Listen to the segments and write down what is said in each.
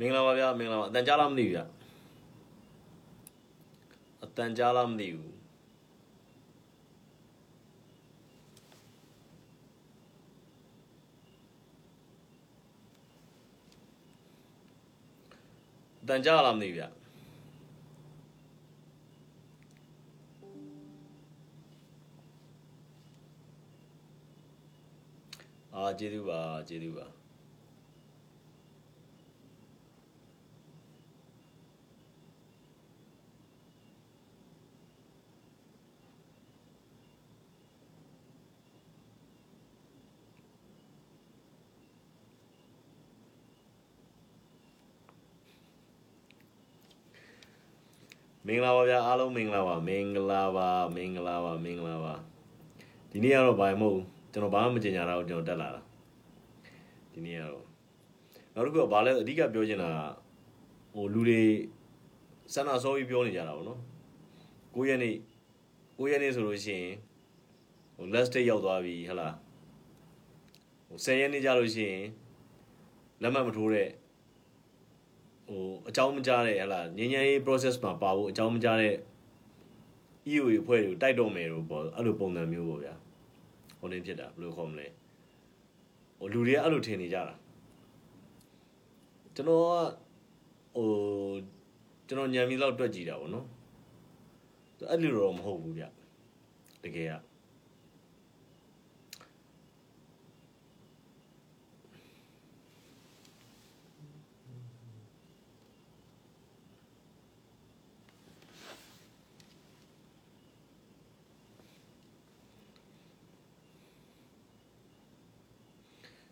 မင်္ဂလာပါဗျာမင်္ဂလာပါအတန်ကြားလားမသိဘူးဗျအတန်ကြားလားမသိဘူးအတန်ကြားလားမသိဘူးဗျအာကျေးဇူးပါကျေးဇူးပါ မင်္ဂလာပါဗျာအားလုံးမင်္ဂလာပါမင်္ဂလာပါမင်္ဂလာပါမင်္ဂလာပါဒီနေ့ကတော့ဘာမှမဟုတ်ကျွန်တော်ဘာမှမကြင်ညာတော့ကျွန်တော်တက်လာတာဒီနေ့ကတော့နောက်တစ်ခုကဘာလဲအဓိကပြောချင်တာဟိုလူတွေစန္ဒဆောပြီးပြောနေကြတာဗောနော်9ရက်နေ့9ရက်နေ့ဆိုလို့ရှိရင်ဟို last day ရောက်သွားပြီဟဟလားဟို10ရက်နေ့ကြလို့ရှိရင်လက်မှတ်မထိုးတဲ့ ဟိုအကြောင်းမကြားတဲ့ဟလာငញ្ញရေး process မှာပါဖို့အကြောင်းမကြားတဲ့ EO အဖွဲ့တွေကိုတိုက်တော့မယ်လို့ပေါ့အဲ့လိုပုံစံမျိုးပေါ့ဗျာဟိုနေဖြစ်တာဘယ်လိုခေါ်မလဲဟိုလူတွေကအဲ့လိုထင်နေကြတာကျွန်တော်ကဟိုကျွန်တော်ညံမီလောက်တွက်ကြည့်တာပေါ့နော်အဲ့လိုတော့မဟုတ်ဘူးဗျတကယ်က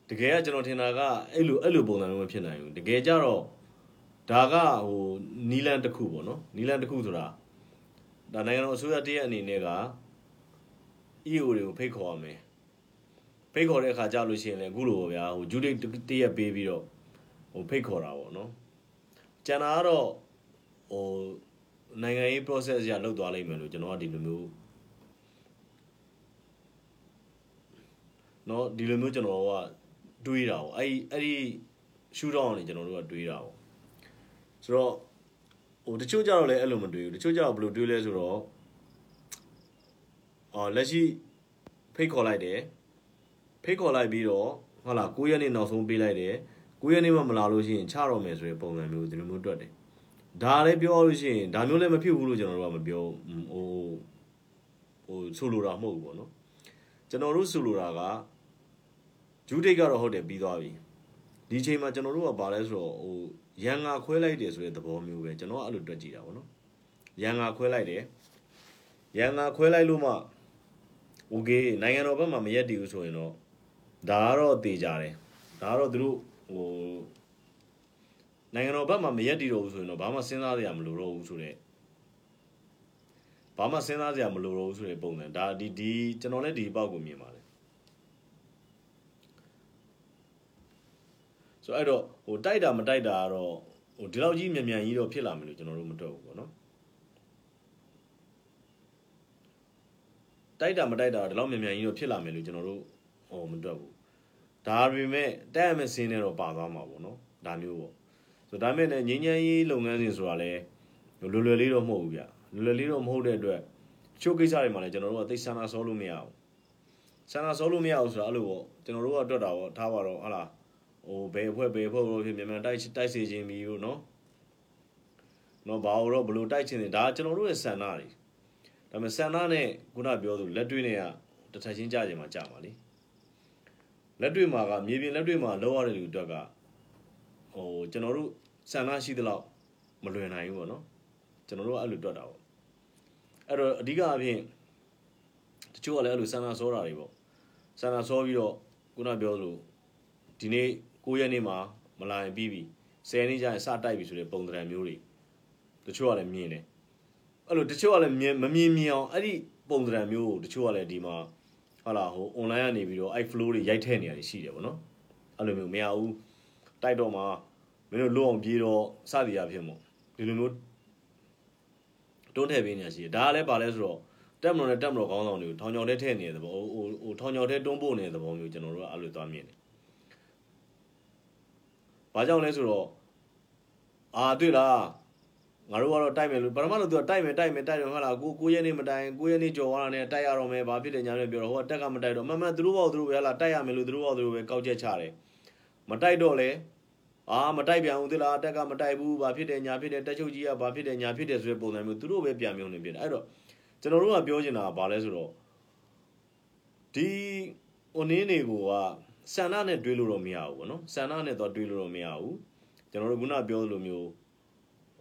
တကယ်ကကျွန်တော်ထင်တာကအဲ့လိုအဲ့လိုပုံစံမျိုးမဖြစ်နိုင်ဘူးတကယ်ကြတော့ဒါကဟိုနီလန်တစ်ခုပေါ့နော်နီလန်တစ်ခုဆိုတာဒါနိုင်ငံတော်အစိုးရတရက်အနေနဲ့က EO တွေကိုဖိတ်ခေါ်ရမယ်ဖိတ်ခေါ်တဲ့အခါကြလို့ရှိရင်လည်းအခုလိုပေါ့ဗျာဟိုဂျူဒိတ်တရက်ပေးပြီးတော့ဟိုဖိတ်ခေါ်တာပေါ့နော်ကျန်တာကတော့ဟိုနိုင်ငံရေး process ရလောက်သွားလိမ့်မယ်လို့ကျွန်တော်ကဒီလိုမျိုးเนาะဒီလိုမျိုးကျွန်တော်က တွေးတာပေါ့အဲ့အဲ့ဒီရှူတော့နေကျွန်တော်တို့ကတွေးတာပေါ့ဆိုတော့ဟိုတချို့ကြတော့လည်းအဲ့လိုမတွေးဘူးတချို့ကြတော့ဘယ်လိုတွေးလဲဆိုတော့အော်လက်ရှိဖိတ်ခေါ်လိုက်တယ်ဖိတ်ခေါ်လိုက်ပြီးတော့ဟုတ်လား9ရက်နေ့နောက်ဆုံးပေးလိုက်တယ်9ရက်နေ့မှမလာလို့ရှိရင်ချတော့မယ်ဆိုတဲ့ပုံစံမျိုးဒီလိုမျိုးတွက်တယ်ဒါလည်းပြောလို့ရှိရင်ဒါမျိုးလည်းမဖြစ်ဘူးလို့ကျွန်တော်တို့ကမပြောဟိုဟိုဆိုလိုတာမဟုတ်ဘူးပေါ့နော်ကျွန်တော်တို့ဆိုလိုတာက ဂျူးဒိတ်ကတော့ဟုတ်တယ်ပြီးသွားပြီဒီချိန်မှာကျွန်တော်တို့ကဘာလဲဆိုတော့ဟိုရန်ငါခွဲလိုက်တယ်ဆိုတဲ့သဘောမျိုးပဲကျွန်တော်ကအဲ့လိုတွက်ကြည့်တာပေါ့နော်ရန်ငါခွဲလိုက်တယ်ရန်ငါခွဲလိုက်လို့မှโอเคနိုင်ငံတော်ဘက်မှာမရက်တည်ဘူးဆိုရင်တော့ဒါကတော့တေကြတယ်ဒါကတော့သူတို့ဟိုနိုင်ငံတော်ဘက်မှာမရက်တည်တော့ဘူးဆိုရင်တော့ဘာမှစဉ်းစားစရာမလိုတော့ဘူးဆိုတော့ဘာမှစဉ်းစားစရာမလိုတော့ဘူးဆိုတဲ့ပုံစံဒါဒီဒီကျွန်တော်လည်းဒီပေါက်ကိုမြင်ပါတယ် ယ် ဆိုတော့အဲ့တော့ဟိုတိုက်တာမတိုက်တာကတော့ဟိုဒီလောက်ကြီးမြန်မြန်ကြီးတော့ဖြစ်လာမယ်လို့ကျွန်တော်တို့မတွက်ဘူးပေါ့နော်တိုက်တာမတိုက်တာဒီလောက်မြန်မြန်ကြီးတော့ဖြစ်လာမယ်လို့ကျွန်တော်တို့ဟိုမတွက်ဘူးဒါပေမဲ့တိုက်ရမယ့်စင်းနဲ့တော့ပါသွားမှာပေါ့နော်ဒါမျိုးပေါ့ဆိုဒါမဲ့လည်းငင်းငင်းရေးလုပ်ငန်းစဉ်ဆိုတာလည်းလွယ်လွယ်လေးတော့မဟုတ်ဘူးဗျလွယ်လွယ်လေးတော့မဟုတ်တဲ့အတွက်ချို့ကိစ္စတွေမှာလည်းကျွန်တော်တို့ကသိဆန္ဒဆောလို့မရဘူးဆန္ဒဆောလို့မရဘူးဆိုတာအဲ့လိုပေါ့ကျွန်တော်တို့ကတွက်တာပေါ့ထားပါတော့ဟာလား ဟိုဘယ်အဖွဲ့ဘယ်အဖွဲ့လို့ဖြစ်မြန်မာတိုက်တိုက်စေခြင်းမီလို့နော်နော်ဘာလို့တော့ဘလို့တိုက်ခြင်းလဲဒါကျွန်တော်တို့ရဲ့ဆန္ဒတွေဒါပေမဲ့ဆန္ဒနဲ့ခုနပြောသူလက်တွေ့နဲ့ကတစ်ထပ်ချင်းကြခြင်းမှာကြာပါလေလက်တွေ့မှာကမြေပြင်လက်တွေ့မှာလောက်ရတဲ့လူအတွက်ကဟိုကျွန်တော်တို့ဆန္ဒရှိသလောက်မလွယ်နိုင်ဘူးပေါ့နော်ကျွန်တော်တို့ကအဲ့လိုတွက်တာပေါ့အဲ့တော့အဓိကအဖြစ်တချို့ကလည်းအဲ့လိုဆန္ဒစောတာတွေပေါ့ဆန္ဒစောပြီးတော့ခုနပြောလို့ဒီနေ့ 9ရက်နေ့မှာမလာရင်ပြီးပြီ10ရက်နေ့ကျရင်စတိုက်ပြီဆိုတဲ့ပုံသဏ္ဍာန်မျိုးတွေတချို့ကလည်းမြင်တယ်အဲ့လိုတချို့ကလည်းမြင်မမြင်မြင်အောင်အဲ့ဒီပုံသဏ္ဍာန်မျိုးကိုတချို့ကလည်းဒီမှာဟာလာဟို online ကနေပြီးတော့အဲ့ flow တွေရိုက်ထည့်နေရတယ်ရှိတယ်ဗောနော်အဲ့လိုမျိုးမရဘူးတိုက်တော့မှမင်းတို့လွတ်အောင်ပြေးတော့စသည်အဖြစ်မို့ဒီလိုမျိုးတွန်းထည့်ပေးနေရရှိတယ်ဒါကလည်းပါလဲဆိုတော့တက်မတော်နဲ့တက်မတော်ကောင်းဆောင်တွေကိုထောင်ချောင်ထဲထည့်နေတဲ့သဘောဟိုဟိုထောင်ချောင်ထဲတွန်းပို့နေတဲ့သဘောမျိုးကျွန်တော်တို့ကအဲ့လိုသွားမြင်တယ် ဘာကြောင့်လဲဆိုတော့အာတွေ့လားငါတို့ကတော့တိုက်မယ်လို့ပထမလို့သူကတိုက်မယ်တိုက်မယ်တိုက်တယ်ဟုတ်လားကိုကိုရက်နေမတိုင်ကိုရက်နေကြော်သွားတာနဲ့တိုက်ရတော့မယ်ဘာဖြစ်တယ်ညာနဲ့ပြောတော့ဟိုကတက်ကမတိုက်တော့မမသူတို့ဘောသူတို့ပဲဟလားတိုက်ရမယ်လို့သူတို့ဘောသူတို့ပဲကောက်ချက်ချတယ်မတိုက်တော့လေအာမတိုက်ပြန်ဦးသလားတက်ကမတိုက်ဘူးဘာဖြစ်တယ်ညာဖြစ်တယ်တက်ချုပ်ကြီးကဘာဖြစ်တယ်ညာဖြစ်တယ်ဆိုတဲ့ပုံစံမျိုးသူတို့ပဲပြန်မြုံနေပြတယ်အဲ့တော့ကျွန်တော်တို့ကပြောချင်တာကဘာလဲဆိုတော့ဒီဟိုနင်းတွေကိုက ဆန္ဒနဲ့တွေးလို့တော့မရဘူးပေါ့နော်ဆန္ဒနဲ့တော့တွေးလို့တော့မရဘူးကျွန်တော်တို့ခုနပြောသလိုမျိုး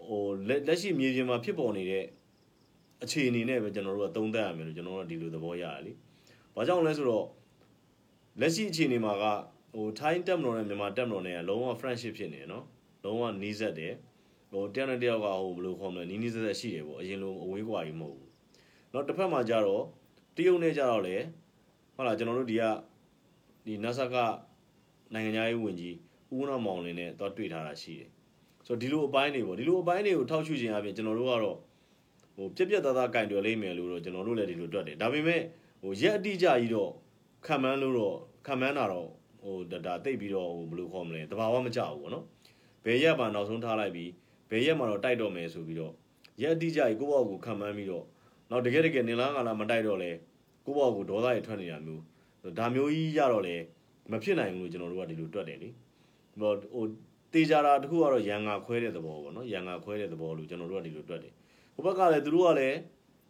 ဟိုလက်လက်ရှိမြေပြင်မှာဖြစ်ပေါ်နေတဲ့အခြေအနေနဲ့ပဲကျွန်တော်တို့ကသုံးသပ်ရမယ်လို့ကျွန်တော်တို့ကဒီလိုသဘောရတယ်လေ။ဘာကြောင့်လဲဆိုတော့လက်ရှိအခြေအနေမှာကဟိုထိုင်းတက်မတော်နဲ့မြန်မာတက်မတော်နဲ့ကလုံးဝ friendship ဖြစ်နေတယ်နော်။လုံးဝနီးစပ်တယ်။ဟိုတယောက်နဲ့တယောက်ကဟိုဘယ်လိုခေါ်မလဲနီးနီးစပ်စပ်ရှိတယ်ပေါ့။အရင်လိုအဝေးကွာကြီးမဟုတ်ဘူး။နောက်တစ်ဖက်မှာကျတော့တရုတ်နဲ့ကျတော့လေဟုတ်လားကျွန်တော်တို့ဒီက ဒီ NASA ကနိုင်ငံသားရေးဝန်ကြီးဦးနာမောင်လင်းနဲ့တော့တွေ့ထားတာရှိတယ်ဆိုတော့ဒီလိုအပိုင်းတွေပေါ့ဒီလိုအပိုင်းတွေကိုထောက်ရှုခြင်းအပြင်ကျွန်တော်တို့ကတော့ဟိုပြက်ပြက်သားသားကင်တွယ်လိမ့်မယ်လို့တော့ကျွန်တော်တို့လည်းဒီလိုတွက်တယ်ဒါပေမဲ့ဟိုရက်အတိအကျကြီးတော့ခံမှန်းလို့တော့ခံမှန်းတာတော့ဟိုဒါတိတ်ပြီးတော့ဟိုဘယ်လိုခေါ်မလဲတဘာဝမကြောက်ဘူးပေါ့နော်ဘယ်ရက်မှနောက်ဆုံးထားလိုက်ပြီးဘယ်ရက်မှတော့တိုက်တော့မယ်ဆိုပြီးတော့ရက်အတိအကျကြီးကိုယ့်ဘောက်ကိုခံမှန်းပြီးတော့နောက်တကယ်တကယ်နင်လားငါလားမတိုက်တော့လဲကိုယ့်ဘောက်ကိုဒေါသတွေထွက်နေတာမျိုး ဒါမျိုးကြီးရတော့လေမဖြစ်နိုင်ဘူးလို့ကျွန်တော်တို့ကဒီလိုတွက်တယ်လေဟိုဟိုတေးကြတာတခုကတော့ရန်ငါခွဲတဲ့သဘောပေါ့နော်ရန်ငါခွဲတဲ့သဘောလို့ကျွန်တော်တို့ကဒီလိုတွက်တယ်ဟိုဘက်ကလည်းသူတို့ကလည်း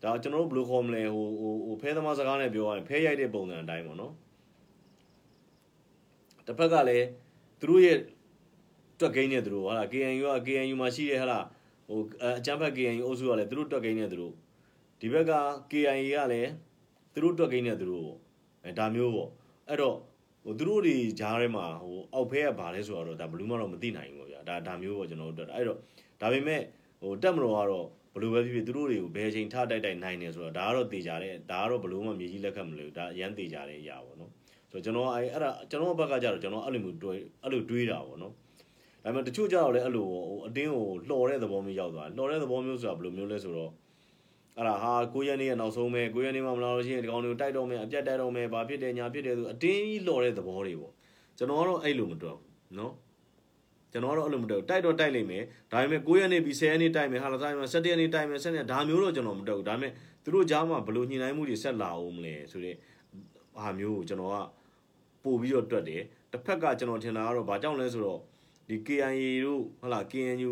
ဒါကျွန်တော်တို့ဘယ်လိုခေါ်မလဲဟိုဟိုဟိုဖဲသမားစကားနဲ့ပြောရရင်ဖဲရိုက်တဲ့ပုံစံအတိုင်းပေါ့နော်တစ်ဖက်ကလည်းသူတို့ရဲ့တွက်ကိန်းနဲ့သူတို့ဟာလား KNU က KNU မှာရှိတဲ့ဟာလားဟိုအချမ်းဖက် KNU အုပ်စုကလည်းသူတို့တွက်ကိန်းနဲ့သူတို့ဒီဘက်က KIA ကလည်းသူတို့တွက်ကိန်းနဲ့သူတို့ပေါ့ အဲဒါမျိုးပေါ့အဲ့တော့ဟိုသူတို့တွေဂျားထဲမှာဟိုအောက်ဖဲကဘာလဲဆိုတော့ဒါဘလူးမတော့မသိနိုင်ဘူးပေါ့ဗျာဒါဒါမျိုးပေါ့ကျွန်တော်တို့တွက်တာအဲ့တော့ဒါပေမဲ့ဟိုတက်မတော်ကတော့ဘလူးပဲဖြစ်ဖြစ်သူတို့တွေကိုဘယ်ချိန်ထားတိုက်တိုက်နိုင်နေဆိုတော့ဒါကတော့တေချာတယ်ဒါကတော့ဘလူးမမြေကြီးလက်ခတ်မလို့ဒါအရန်တေချာတဲ့အရာပေါ့နော်ဆိုတော့ကျွန်တော်အဲ့အဲ့ဒါကျွန်တော်ဘက်ကကြတော့ကျွန်တော်အဲ့လိုမျိုးတွေးအဲ့လိုတွေးတာပေါ့နော်ဒါပေမဲ့တချို့ကြတော့လည်းအဲ့လိုဟိုအတင်းကိုလှော်တဲ့သဘောမျိုးရောက်သွားတယ်လှော်တဲ့သဘောမျိုးဆိုတာဘယ်လိုမျိုးလဲဆိုတော့ အဲ့ဒါဟာ9ရက်နေ့ရဲ့နောက်ဆုံးပဲ9ရက်နေ့မှမလာလို့ရှိရင်ဒီကောင်တွေကိုတိုက်တော့မယ်အပြတ်တိုက်တော့မယ်ဘာဖြစ်တယ်ညာဖြစ်တယ်ဆိုအတင်းကြီးလော်တဲ့သဘောတွေပေါ့ကျွန်တော်ကတော့အဲ့လိုမတွက်ဘူးနော်ကျွန်တော်ကတော့အဲ့လိုမတွက်ဘူးတိုက်တော့တိုက်လိုက်မယ်ဒါပေမဲ့9ရက်နေ့ပြီး10ရက်နေ့တိုက်မယ်ဟာလာဆိုင်မှာ17ရက်နေ့တိုက်မယ်17ရက်ဒါမျိုးတော့ကျွန်တော်မတွက်ဘူးဒါပေမဲ့သူတို့ကြားမှာဘလို့ညှိနှိုင်းမှုတွေဆက်လာအောင်မလဲဆိုတဲ့ဟာမျိုးကိုကျွန်တော်ကပို့ပြီးတော့တွက်တယ်တစ်ဖက်ကကျွန်တော်ထင်တာကတော့ဘာကြောင့်လဲဆိုတော့ဒီ KNA တို့ဟုတ်လား KNU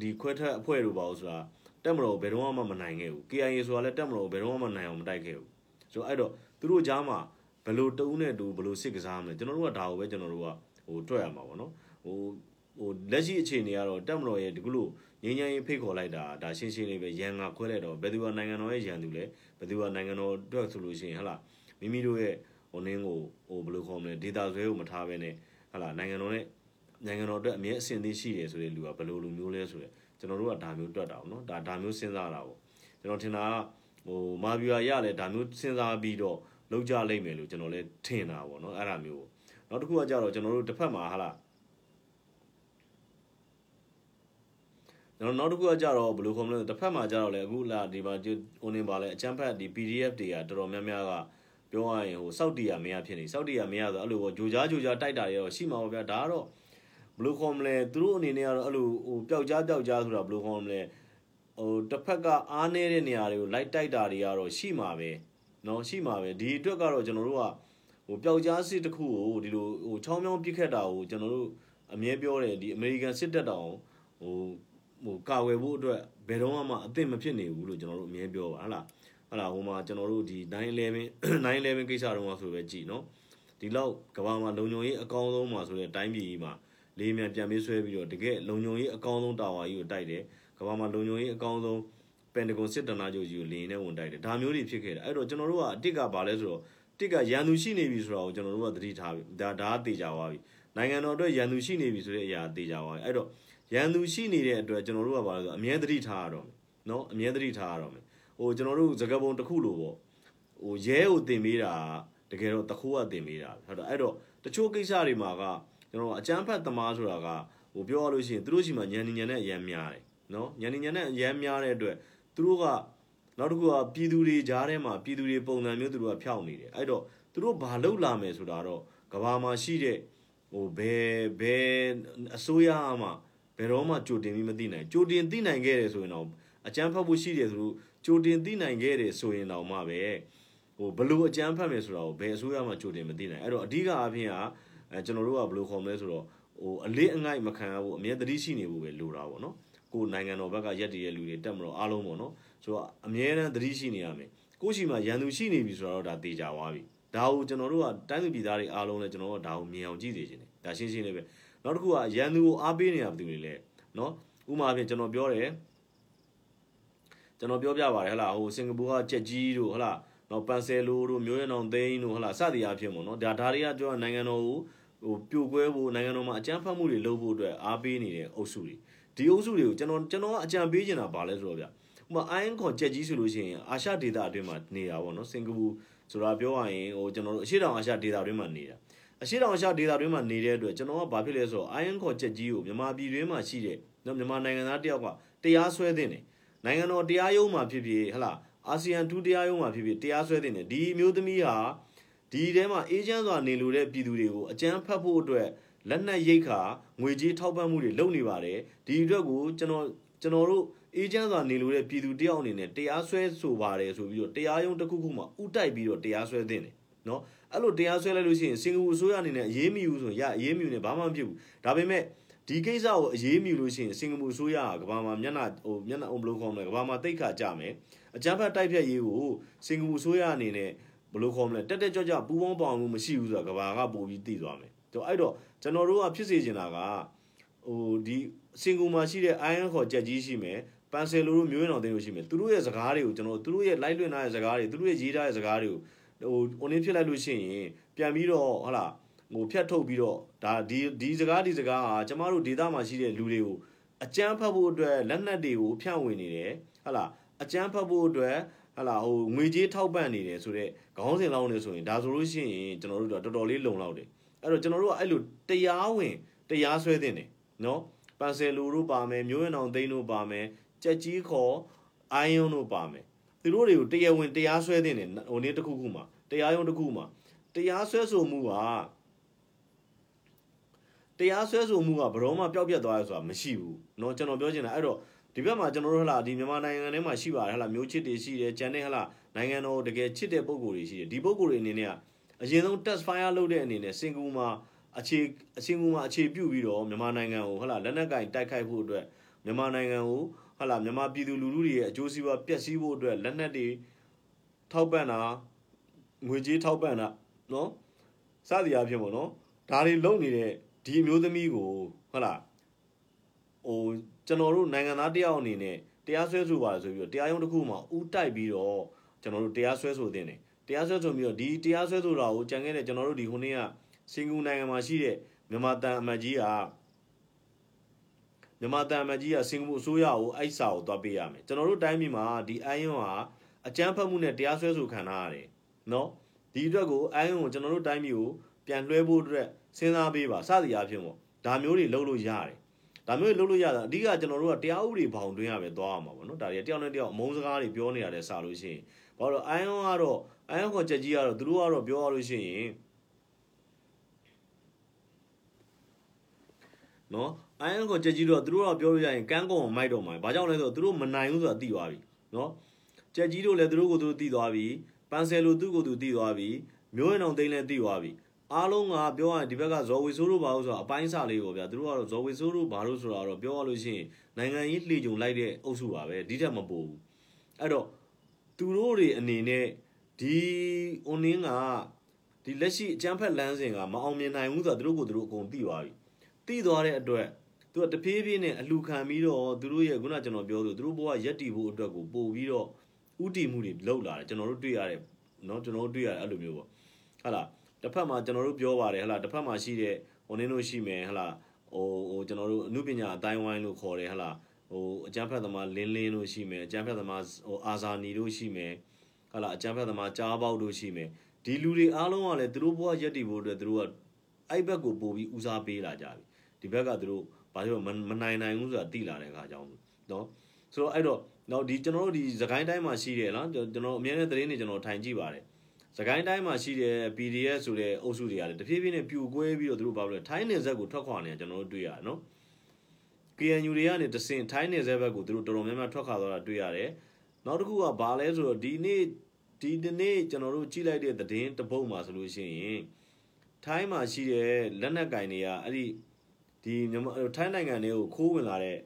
ဒီခွဲထွက်အဖွဲ့တို့ပါလို့ဆိုတာ တက်မတော်ဘယ်တော့မှမနိုင်ခဲ့ဘူး KIA ဆိုတာလည်းတက်မတော်ဘယ်တော့မှမနိုင်အောင်မတိုက်ခဲ့ဘူးဆိုတော့အဲ့တော့သူတို့ကြားမှာဘယ်လိုတုံးနဲ့တူဘယ်လိုစစ်ကစားမလဲကျွန်တော်တို့ကဒါကိုပဲကျွန်တော်တို့ကဟိုတွေ့ရမှာပေါ့နော်ဟိုဟိုလက်ရှိအခြေအနေကတော့တက်မတော်ရဲ့ဒီကုလို့ငင်းငင်းရေးဖိတ်ခေါ်လိုက်တာဒါရှင်းရှင်းလေးပဲရန်ငါခွဲလိုက်တော့ဘယ်သူကနိုင်ငံတော်ရဲ့ရန်သူလဲဘယ်သူကနိုင်ငံတော်အတွက်ဆိုလို့ရှိရင်ဟလာမိမိတို့ရဲ့ဟိုနင်းကိုဟိုဘယ်လိုခေါ်မလဲဒေတာဆွဲကိုမထားဘဲနဲ့ဟလာနိုင်ငံတော်နဲ့နိုင်ငံတော်အတွက်အမြဲအဆင်သင့်ရှိတယ်ဆိုတဲ့လူကဘယ်လိုလူမျိုးလဲဆိုတဲ့ ကျွန်တော်တို့ကဒါမျိုးတွက်တာပေါ့နော်ဒါဒါမျိုးစဉ်းစားတာပေါ့ကျွန်တော်ထင်တာကဟိုမာဗျူယာရလဲဒါမျိုးစဉ်းစားပြီးတော့လောက်ကြလိမ့်မယ်လို့ကျွန်တော်လည်းထင်တာပေါ့နော်အဲ့ဒါမျိုးနောက်တစ်ခုကကြတော့ကျွန်တော်တို့တစ်ဖက်မှာဟာလားကျွန်တော်နောက်တစ်ခုကကြတော့ဘယ်လိုခေါ်မလဲတစ်ဖက်မှာကြတော့လေအခုလာဒီမှာဟိုနေပါလဲအချမ်းဖတ်ဒီ PDF တွေကတော်တော်များများကပြောရရင်ဟိုစောက်တီယာမရဖြစ်နေစောက်တီယာမရဆိုအဲ့လိုဂျိုကြားဂျိုကြားတိုက်တာတွေတော့ရှိမှာပါဗျာဒါကတော့ဘယ် လိုခေါ်မလဲသူတို့အနေနဲ့ကတော့အဲ့လိုဟိုပျောက်ကြားပျောက်ကြားဆိုတာဘယ်လိုခေါ်မလဲဟိုတစ်ဖက်ကအားနေတဲ့နေရာတွေကိုလိုက်တိုက်တာတွေကတော့ရှိမှာပဲเนาะရှိမှာပဲဒီအတွက်ကတော့ကျွန်တော်တို့ကဟိုပျောက်ကြားစစ်တစ်ခုကိုဒီလိုဟိုချောင်းချောင်းပြစ်ခတ်တာကိုကျွန်တော်တို့အမြဲပြောတယ်ဒီအမေရိကန်စစ်တပ်တောင်ဟိုဟိုကာဝယ်ဖို့အတွက်ဘယ်တော့မှအသင့်မဖြစ်နေဘူးလို့ကျွန်တော်တို့အမြဲပြောပါဟလားဟလာဟိုမှာကျွန်တော်တို့ဒီ911 911ကိစ္စတုန်းကဆိုပဲကြည်နော်ဒီလောက်ကဘာမှာလုံခြုံရေးအကောင်းဆုံးမှာဆိုတဲ့အတိုင်းပြည်ကြီးမှာ လေးမြန်ပြန်ပေးဆွဲပြီးတော့တကယ်လုံခြုံရေးအကောင်းဆုံးတာဝါကြီးကိုတိုက်တယ်ကမ္ဘာမှာလုံခြုံရေးအကောင်းဆုံးပန်တဂွန်စစ်တနာချုပ်ကြီးကိုလေရင်နဲ့ဝင်တိုက်တယ်ဒါမျိုးတွေဖြစ်ခဲ့တယ်အဲ့တော့ကျွန်တော်တို့ကအတစ်ကဘာလဲဆိုတော့တစ်ကရန်သူရှိနေပြီဆိုတာကိုကျွန်တော်တို့ကသတိထားပြီဒါဒါသေချာသွားပြီနိုင်ငံတော်အတွက်ရန်သူရှိနေပြီဆိုတဲ့အရာသေချာသွားပြီအဲ့တော့ရန်သူရှိနေတဲ့အတွက်ကျွန်တော်တို့ကဘာလဲဆိုတော့အမြဲသတိထားရတော့မယ်နော်အမြဲသတိထားရတော့မယ်ဟိုကျွန်တော်တို့သကပုံတစ်ခုလိုပေါ့ဟိုရဲကိုတင်ပေးတာတကယ်တော့တခိုးကတင်ပေးတာဟုတ်တော့အဲ့တော့တချို့ကိစ္စတွေမှာက ကျွန်တော်အကျန်းဖတ်သမားဆိုတာကဟိုပြောရလို့ရှိရင်သူတို့ရှိမှညံနေညံနဲ့အရန်များတယ်နော်ညံနေညံနဲ့အရန်များတဲ့အတွက်သူတို့ကနောက်တစ်ခုကပြည်သူတွေကြားထဲမှာပြည်သူတွေပုံစံမျိုးသူတို့ကဖျောက်နေတယ်အဲ့တော့သူတို့ဘာလုပ်လာမယ်ဆိုတာတော့ကဘာမှာရှိတဲ့ဟိုဘယ်ဘယ်အစိုးရမှဘယ်တော့မှကြိုတင်ပြီးမသိနိုင်ကြိုတင်သိနိုင်ခဲ့တယ်ဆိုရင်တော့အကျန်းဖတ်ဖို့ရှိတယ်ဆိုလို့ကြိုတင်သိနိုင်ခဲ့တယ်ဆိုရင်တော့မှပဲဟိုဘလို့အကျန်းဖတ်မယ်ဆိုတာကိုဘယ်အစိုးရမှကြိုတင်မသိနိုင်အဲ့တော့အဓိကအဖြစ်က အဲကျွန်တော်တို့ကဘယ်လိုခေါ်မလဲဆိုတော့ဟိုအလေးအငိုက်မခံရဘူးအမြဲတတိရှိနေဖို့ပဲလိုတာပေါ့နော်ကိုနိုင်ငံတော်ဘက်ကရက်တည်ရဲ့လူတွေတက်မလို့အားလုံးပေါ့နော်ဆိုတော့အမြဲတမ်းတတိရှိနေရမယ်ကိုရှိမှရန်သူရှိနေပြီဆိုတော့ဒါတေချာသွားပြီဒါကိုကျွန်တော်တို့ကတိုင်းသူပြည်သားတွေအားလုံးလည်းကျွန်တော်တို့ဒါကိုမြင်အောင်ကြည့်စေချင်တယ်ဒါရှင်းရှင်းလေးပဲနောက်တစ်ခုကရန်သူကိုအားပေးနေတာဘယ်သူတွေလဲနော်ဥမာအဖြစ်ကျွန်တော်ပြောတယ်ကျွန်တော်ပြောပြပါတယ်ဟလာဟိုစင်ကာပူကကြက်ကြီးတို့ဟလာနော်ပန်ဆယ်လိုတို့မျိုးရနောင်သိန်းတို့ဟလာစသည်အဖြစ်ပေါ့နော်ဒါဒါတွေကပြောနိုင်ငံတော်ကို ဟိုပြိုကွဲဖို့နိုင်ငံတော်မှာအကြမ်းဖက်မှုတွေလုပ်ဖို့အတွက်အားပေးနေတဲ့အုပ်စုတွေဒီအုပ်စုတွေကိုကျွန်တော်ကျွန်တော်ကအကြံပေးချင်တာပါလဲဆိုတော့ဗျဥပမာအိုင်းခွန်ကြက်ကြီးဆိုလို့ရှိရင်အာရှဒေသအတွင်းမှာနေတာပေါ့နော်စင်ကာပူဆိုတာပြောရရင်ဟိုကျွန်တော်တို့အရှေ့တောင်အာရှဒေသအတွင်းမှာနေတာအရှေ့တောင်အာရှဒေသအတွင်းမှာနေတဲ့အတွက်ကျွန်တော်ကဘာဖြစ်လဲဆိုတော့ iron core ချက်ကြီးကိုမြန်မာပြည်တွင်းမှာရှိတဲ့နော်မြန်မာနိုင်ငံသားတယောက်ကတရားစွဲတင်တယ်နိုင်ငံတော်တရားရုံးမှာဖြစ်ဖြစ်ဟလာအာဆီယံထူးတရားရုံးမှာဖြစ်ဖြစ်တရားစွဲတင်တယ်ဒီမျိုးသမီးဟာ ဒီထဲမှာအေဂျင့်စွာနေလို့တဲ့ပြည်သူတွေကိုအကြမ်းဖက်ဖို့အတွက်လက်နက်ရိတ်ခါငွေကြေးထောက်ပံ့မှုတွေလုပ်နေပါတယ်ဒီအတွက်ကိုကျွန်တော်ကျွန်တော်တို့အေဂျင့်စွာနေလို့တဲ့ပြည်သူတယောက်အနေနဲ့တရားစွဲဆိုပါတယ်ဆိုပြီးတော့တရားရုံးတစ်ခုခုမှာဥတိုက်ပြီးတော့တရားစွဲတင်တယ်နော်အဲ့လိုတရားစွဲလိုက်လို့ရှိရင်စင်ကာပူအစိုးရအနေနဲ့အရေးမယူဆိုရင်ရအရေးမယူနဲ့ဘာမှမဖြစ်ဘူးဒါပေမဲ့ဒီကိစ္စကိုအရေးမယူလို့ရှိရင်စင်ကာပူအစိုးရကကဘာမှာမျက်နှာဟိုမျက်နှာအုံဘလို့ခေါ်မလဲကဘာမှာတိတ်ခါကြမယ်အကြမ်းဖက်တိုက်ဖြတ်ရေးကိုစင်ကာပူအစိုးရအနေနဲ့ ဘလို့ခေါ်မလဲတက်တက်ကြွကြွပူပေါင်းပေါအောင်မှုမရှိဘူးဆိုတာကဘာကပို့ပြီးသိသွားမယ်တော့အဲ့တော့ကျွန်တော်တို့ကဖြစ်စေချင်တာကဟိုဒီစင်ကာပူမှာရှိတဲ့ iron ခေါ်ကြက်ကြီးရှိမယ်ပန်ဆယ်လိုတို့မျိုးရအောင်တင်လို့ရှိမယ်သူတို့ရဲ့စကားတွေကိုကျွန်တော်တို့သူတို့ရဲ့ live လွှင့်ထားတဲ့စကားတွေသူတို့ရဲ့ရေးထားတဲ့စကားတွေကိုဟို online ဖြစ်လိုက်လို့ရှိရင်ပြန်ပြီးတော့ဟလာဟိုဖြတ်ထုတ်ပြီးတော့ဒါဒီဒီစကားဒီစကားဟာကျမတို့ဒေသမှာရှိတဲ့လူတွေကိုအကြမ်းဖက်ဖို့အတွက်လက်နက်တွေကိုဖြန့်ဝေနေတယ်ဟလာအကြမ်းဖက်ဖို့အတွက် ဟလာဟိုငွေကြေးထောက်ပံ့နေတယ်ဆိုတော့ခေါင်းစဉ်လောင်းနေဆိုရင်ဒါဆိုလို့ရှိရင်ကျွန်တော်တို့တော့တော်တော်လေးလုံလောက်တယ်အဲ့တော့ကျွန်တော်တို့ကအဲ့လိုတရားဝင်တရားစွဲတင်တယ်နော်ပန်ဆယ်လူတို့ပါမယ်မျိုးရအောင်သိန်းတို့ပါမယ်ကြက်ကြီးခေါ်အိုင်းယွန်းတို့ပါမယ်သူတို့တွေကိုတရားဝင်တရားစွဲတင်တယ်ဟိုနေ့တစ်ခုခုမှာတရားရုံးတစ်ခုမှာတရားစွဲဆိုမှုကတရားစွဲဆိုမှုကဘယ်တော့မှပျောက်ပြတ်သွားရဆိုတာမရှိဘူးเนาะကျွန်တော်ပြောချင်တာအဲ့တော့ ဒီဘက်မှာကျွန်တော်တို့ဟလာဒီမြန်မာနိုင်ငံထဲမှာရှိပါတယ်ဟလာမျိုးချစ်တွေရှိတယ်ဂျန်နဲ့ဟလာနိုင်ငံတော်တကယ်ချစ်တဲ့ပုံကိုယ်တွေရှိတယ်ဒီပုံကိုယ်တွေအနေနဲ့ကအရင်ဆုံး test fire လုပ်တဲ့အနေနဲ့စင်ကာပူမှာအခြေအစင်ကာပူမှာအခြေပြုပြီးတော့မြန်မာနိုင်ငံကိုဟလာလက်နက်ကင်တိုက်ခိုက်ဖို့အတွက်မြန်မာနိုင်ငံကိုဟလာမြန်မာပြည်သူလူထုတွေရဲ့အကျိုးစီးပွားပျက်စီးဖို့အတွက်လက်နက်တွေထောက်ပံ့တာငွေကြေးထောက်ပံ့တာနော်စသည်အဖြစ်ပေါ့နော်ဒါတွေလုံနေတဲ့ဒီအမျိုးသမီးကိုဟုတ်လားဟို ကျွန်တော်တို့နိုင်ငံသားတယောက်အနေနဲ့တရားစွဲဆိုပါဆိုပြီးတော့တရားရုံးတစ်ခုမှာဥတိုက်ပြီးတော့ကျွန်တော်တို့တရားစွဲဆိုတင်တယ်တရားစွဲဆိုပြီးတော့ဒီတရားစွဲဆိုတာကိုကြံခဲ့တဲ့ကျွန်တော်တို့ဒီခုနေ့ကစင်ကူနိုင်ငံမှာရှိတဲ့မြန်မာတန်အမတ်ကြီးကမြန်မာတန်အမတ်ကြီးကစင်ကာပူအစိုးရကိုအိုက်စာကိုတွားပေးရမယ်ကျွန်တော်တို့တိုင်းပြည်မှာဒီအိုင်းယွန်းဟာအကြမ်းဖက်မှုနဲ့တရားစွဲဆိုခံထားရတယ်နော်ဒီအတွက်ကိုအိုင်းယွန်းကိုကျွန်တော်တို့တိုင်းပြည်ကိုပြန်လွှဲဖို့အတွက်စဉ်းစားပေးပါစသည်အဖြစ်ပေါ့ဒါမျိုးတွေလုပ်လို့ရတယ် ဒါမျိုးတွေလုပ်လို့ရတာအဓိကကျွန်တော်တို့ကတရားဥပဒေဘောင်တွင်းရပဲသွားရမှာပေါ့နော်ဒါတွေတယောက်နဲ့တယောက်အမုန်းစကားတွေပြောနေရတဲ့စလို့ရှိရင်ဘာလို့အိုင်းယွန်းကတော့အိုင်းယွန်းခေါ်ချက်ကြီးကတော့သူတို့ကတော့ပြောရလို့ရှိရင်နော်အိုင်းယွန်းခေါ်ချက်ကြီးတော့သူတို့ကပြောလို့ရရင်ကန်းကုန်းမိုက်တော့မှာဘာကြောင့်လဲဆိုတော့သူတို့မနိုင်ဘူးဆိုတာသိသွားပြီနော်ချက်ကြီးတို့လည်းသူတို့ကိုသူတို့သိသွားပြီပန်ဆယ်လိုသူ့ကိုသူသိသွားပြီမျိုးရင်အောင်သိန်းလည်းသိသွားပြီ အားလုံးကပြောရရင်ဒီဘက်ကဇော်ဝေဆိုးတို့ဘာလို့ဆိုတော့အပိုင်းစာလေးပေါ့ဗျာသူတို့ကတော့ဇော်ဝေဆိုးတို့ဘာလို့ဆိုတာတော့ပြောရလို့ရှိရင်နိုင်ငံရေးလှေကြုံလိုက်တဲ့အုပ်စုပါပဲဒီထက်မပိုဘူးအဲ့တော့သူတို့တွေအနေနဲ့ဒီ online ကဒီလက်ရှိအကျန်းဖက်လမ်းစဉ်ကမအောင်မြင်နိုင်ဘူးဆိုတာသူတို့ကိုသူတို့အကုန်သိသွားပြီသိသွားတဲ့အတွက်သူကတဖြည်းဖြည်းနဲ့အလူခံပြီးတော့သူတို့ရဲ့ခုနကျွန်တော်ပြောသလိုသူတို့ဘဝရက်တည်ဖို့အတွက်ကိုပို့ပြီးတော့ဥတီမှုတွေလောက်လာတယ်ကျွန်တော်တို့တွေ့ရတယ်เนาะကျွန်တော်တို့တွေ့ရတယ်အဲ့လိုမျိုးပေါ့ဟုတ်လား တစ်ဖက်မှာကျွန်တော်တို့ပြောပါတယ်ဟလာတစ်ဖက်မှာရှိတဲ့ဟိုနင်းတို့ရှိမယ်ဟလာဟိုဟိုကျွန်တော်တို့အမှုပညာအတိုင်းဝိုင်းလို့ခေါ်တယ်ဟလာဟိုအကျန်းဖက်သမားလင်းလင်းတို့ရှိမယ်အကျန်းဖက်သမားဟိုအာဇာနီတို့ရှိမယ်ဟလာအကျန်းဖက်သမားကြားပေါက်တို့ရှိမယ်ဒီလူတွေအားလုံးကလည်းသူတို့ဘဝရက်တည်ဖို့အတွက်သူတို့ကအဲ့ဘက်ကိုပို့ပြီးဦးစားပေးလာကြပြီဒီဘက်ကသူတို့ဘာလို့မနိုင်နိုင်ဘူးဆိုတာသိလာတဲ့အခါကြောင့်နော်ဆိုတော့အဲ့တော့တော့ဒီကျွန်တော်တို့ဒီသခိုင်းတိုင်းမှာရှိတယ်နော်ကျွန်တော်အများနဲ့သတင်းတွေကျွန်တော်ထိုင်ကြည့်ပါတယ် စကိုင်းတိုင်းမှာရှိတဲ့ PDF ဆိုတဲ့အုပ်စုတွေကလည်းတဖြည်းဖြည်းနဲ့ပြိုကွဲပြီးတော့သူတို့ဘာလို့လဲထိုင်းနယ်ဇက်ကိုထွက်ခွာနေတာကျွန်တော်တို့တွေ့ရတယ်နော် KNU တွေကနေတဆင်ထိုင်းနယ်စပ်ဘက်ကိုသူတို့တော်တော်များများထွက်ခါသွားတာတွေ့ရတယ်နောက်တစ်ခုကဘာလဲဆိုတော့ဒီနေ့ဒီနေ့ကျွန်တော်တို့ကြည့်လိုက်တဲ့သတင်းတစ်ပုဒ်မှာဆိုလို့ရှိရင်ထိုင်းမှာရှိတဲ့လက်နက်ကင်တွေကအဲ့ဒီဒီမြန်မာထိုင်းနိုင်ငံတွေကိုခိုးဝင်လာတဲ့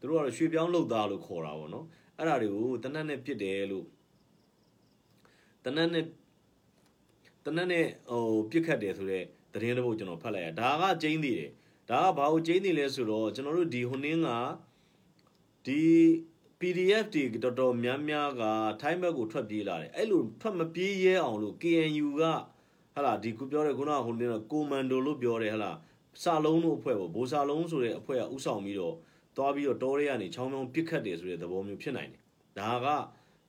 သူတို့ကတော့ရွှေပြောင်းလုပ်သားလို့ခေါ်တာပေါ့နော်အဲ့ဒါတွေကိုတနက်နဲ့ပြစ်တယ်လို့တနက်နဲ့ တနက်နဲ့ဟိုပြစ်ခတ်တယ်ဆိုတော့သတင်းတစ်ပုဒ်ကျွန်တော်ဖတ်လိုက်ရဒါကကျင်းသေးတယ်ဒါကဘာကိုကျင်းနေလဲဆိုတော့ကျွန်တော်တို့ဒီဟိုနင်းကဒီ PDF တွေတော်တော်များများကထိုင်းဘက်ကိုထွက်ပြေးလာတယ်အဲ့လိုထွက်မပြေးရဲအောင်လို့ KNU ကဟာလာဒီခုပြောတဲ့ခုနကဟိုနင်းကကိုမန်ဒိုလို့ပြောတယ်ဟာလာစာလုံးတို့အဖွဲ့ပေါ့ဘိုးစာလုံးဆိုတဲ့အဖွဲ့ကဥဆောင်ပြီးတော့သွားပြီးတော့တောထဲကနေချောင်းချောင်းပစ်ခတ်တယ်ဆိုတဲ့သဘောမျိုးဖြစ်နိုင်တယ်ဒါက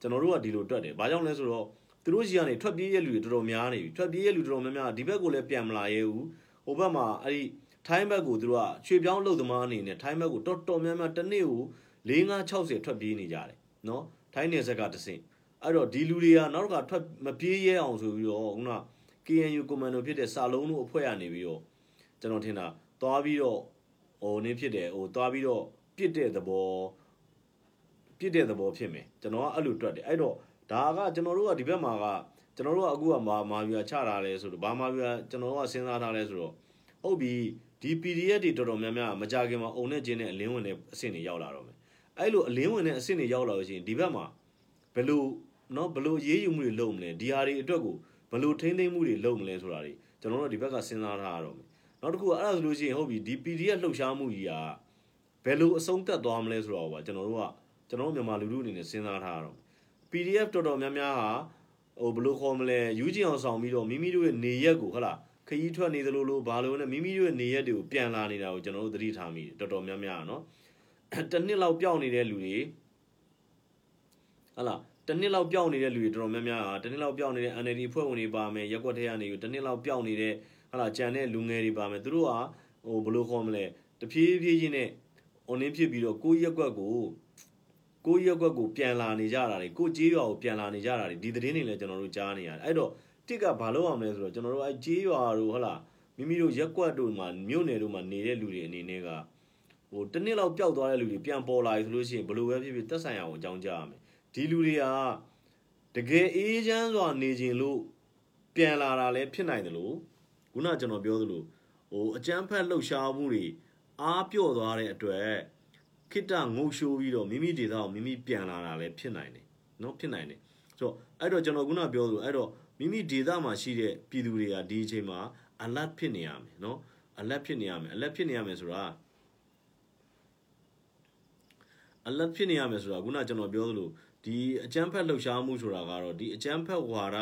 ကျွန်တော်တို့ကဒီလိုတွက်တယ်ဘာကြောင့်လဲဆိုတော့ သူတို့ကြီးကနေထွက်ပြေးရလူတွေတော်တော်များနေပြီထွက်ပြေးရလူတော်တော်များများဒီဘက်ကိုလည်းပြန်မလာရဲဘူးဟိုဘက်မှာအဲ့ဒီထိုင်းဘက်ကိုသူတို့ကရွှေပြောင်းလုပ်သမားအနေနဲ့ထိုင်းဘက်ကိုတော်တော်များများတစ်နေ့ကို4560ထွက်ပြေးနေကြတယ်နော်ထိုင်းနယ်ဆက်ကတဆင့်အဲ့တော့ဒီလူတွေကနောက်တစ်ခါထွက်မပြေးရဲအောင်ဆိုပြီးတော့ခုန KNU commando ဖြစ်တဲ့စာလုံးတို့အဖွဲ့ကနေပြီးတော့ကျွန်တော်ထင်တာသွားပြီးတော့ဟိုနင်းဖြစ်တယ်ဟိုသွားပြီးတော့ပြစ်တဲ့သဘောပြစ်တဲ့သဘောဖြစ်မယ်ကျွန်တော်ကအဲ့လိုတွက်တယ်အဲ့တော့ ဒါကကျွန်တော်တို့ကဒီဘက်မှာကကျွန်တော်တို့ကအခုကမာမာပြာချတာလဲဆိုတော့ဘာမာပြာကျွန်တော်တို့ကစဉ်းစားထားလဲဆိုတော့ဟုတ်ပြီဒီ PDF တွေတော်တော်များများမကြခင်မှာအုံနဲ့ကျင်းနဲ့အလင်းဝင်တဲ့အဆင့်တွေရောက်လာတော့မယ်အဲ့လိုအလင်းဝင်တဲ့အဆင့်တွေရောက်လာလို့ရှိရင်ဒီဘက်မှာဘယ်လိုနော်ဘယ်လိုရေးယူမှုတွေလုပ်မလဲဒီဟာတွေအတွက်ကိုဘယ်လိုထိန်းသိမ်းမှုတွေလုပ်မလဲဆိုတာတွေကျွန်တော်တို့ဒီဘက်ကစဉ်းစားထားရတော့မယ်နောက်တစ်ခုအဲ့ဒါဆိုလို့ရှိရင်ဟုတ်ပြီဒီ PDF လှုပ်ရှားမှုကြီးကဘယ်လိုအဆုံးသတ်သွားမလဲဆိုတော့ပါကျွန်တော်တို့ကကျွန်တော်တို့မြန်မာလူထုအနေနဲ့စဉ်းစားထားရတော့ PDF တော်တော်များများဟာဟိုဘယ်လိုခေါ်မလဲယူဂျင်အောင်ဆောင်ပြီးတော့မိမိတို့ရဲ့နေရက်ကိုဟုတ်လားခရီးထွက်နေသလိုလိုဘာလို့လဲမိမိတို့ရဲ့နေရက်တွေကိုပြန်လာနေတာကိုကျွန်တော်တို့သတိထားမိတယ်တော်တော်များများနော်တစ်နှစ်လောက်ပျောက်နေတဲ့လူတွေဟုတ်လားတစ်နှစ်လောက်ပျောက်နေတဲ့လူတွေတော်တော်များများဟာတစ်နှစ်လောက်ပျောက်နေတဲ့ NLD ဖွဲ့ဝင်တွေပါမယ်ရက်ွက်ထဲကနေတစ်နှစ်လောက်ပျောက်နေတဲ့ဟုတ်လားကြံတဲ့လူငယ်တွေပါမယ်သူတို့ဟာဟိုဘယ်လိုခေါ်မလဲတဖြည်းဖြည်းချင်းနဲ့ online ဖြစ်ပြီးတော့ကိုယ့်ရက်ွက်ကို ကိုယ့်ရက်ွက်ကိုပြန်လာနေကြတာတွေကိုကြေးရွာကိုပြန်လာနေကြတာတွေဒီသတင်းတွေလည်းကျွန်တော်တို့ကြားနေရတယ်အဲ့တော့တစ်ကဘာလို့အောင်လဲဆိုတော့ကျွန်တော်တို့အဲကြေးရွာတို့ဟုတ်လားမိမိတို့ရက်ွက်တို့မှာမြို့နယ်တို့မှာနေတဲ့လူတွေအနေနဲ့ကဟိုတစ်နှစ်လောက်ပျောက်သွားတဲ့လူတွေပြန်ပေါ်လာပြီဆိုလို့ရှိရင်ဘယ်လိုပဲဖြစ်ဖြစ်တက်ဆိုင်အောင်အကြောင်းကြားရမယ်ဒီလူတွေကတကယ်အေးချမ်းစွာနေခြင်းလို့ပြန်လာတာလည်းဖြစ်နိုင်တယ်လို့ခုနကျွန်တော်ပြောသလိုဟိုအကျန်းဖက်လှုပ်ရှားမှုတွေအားပြော့သွားတဲ့အတွက် ခိတ္တငုတ်ရှိုးပြီးတော့မိမိဒေသကိုမိမိပြန်လာတာလည်းဖြစ်နိုင်တယ်နော်ဖြစ်နိုင်တယ်ဆိုတော့အဲ့တော့ကျွန်တော်ခုနပြောသလိုအဲ့တော့မိမိဒေသမှာရှိတဲ့ပြည်သူတွေကဒီအချိန်မှာ alert ဖြစ်နေရမယ်နော် alert ဖြစ်နေရမယ် alert ဖြစ်နေရမယ်ဆိုတာ alert ဖြစ်နေရမယ်ဆိုတာခုနကျွန်တော်ပြောသလိုဒီအကျန်းဖက်လှုပ်ရှားမှုဆိုတာကတော့ဒီအကျန်းဖက်ဝါဒ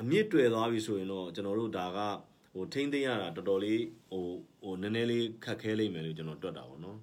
အမြင့်တွယ်သွားပြီဆိုရင်တော့ကျွန်တော်တို့ဒါကဟိုထိမ့်သိမ်းရတာတော်တော်လေးဟိုဟိုနည်းနည်းလေးခက်ခဲလိမ့်မယ်လို့ကျွန်တော်တွက်တာပေါ့နော်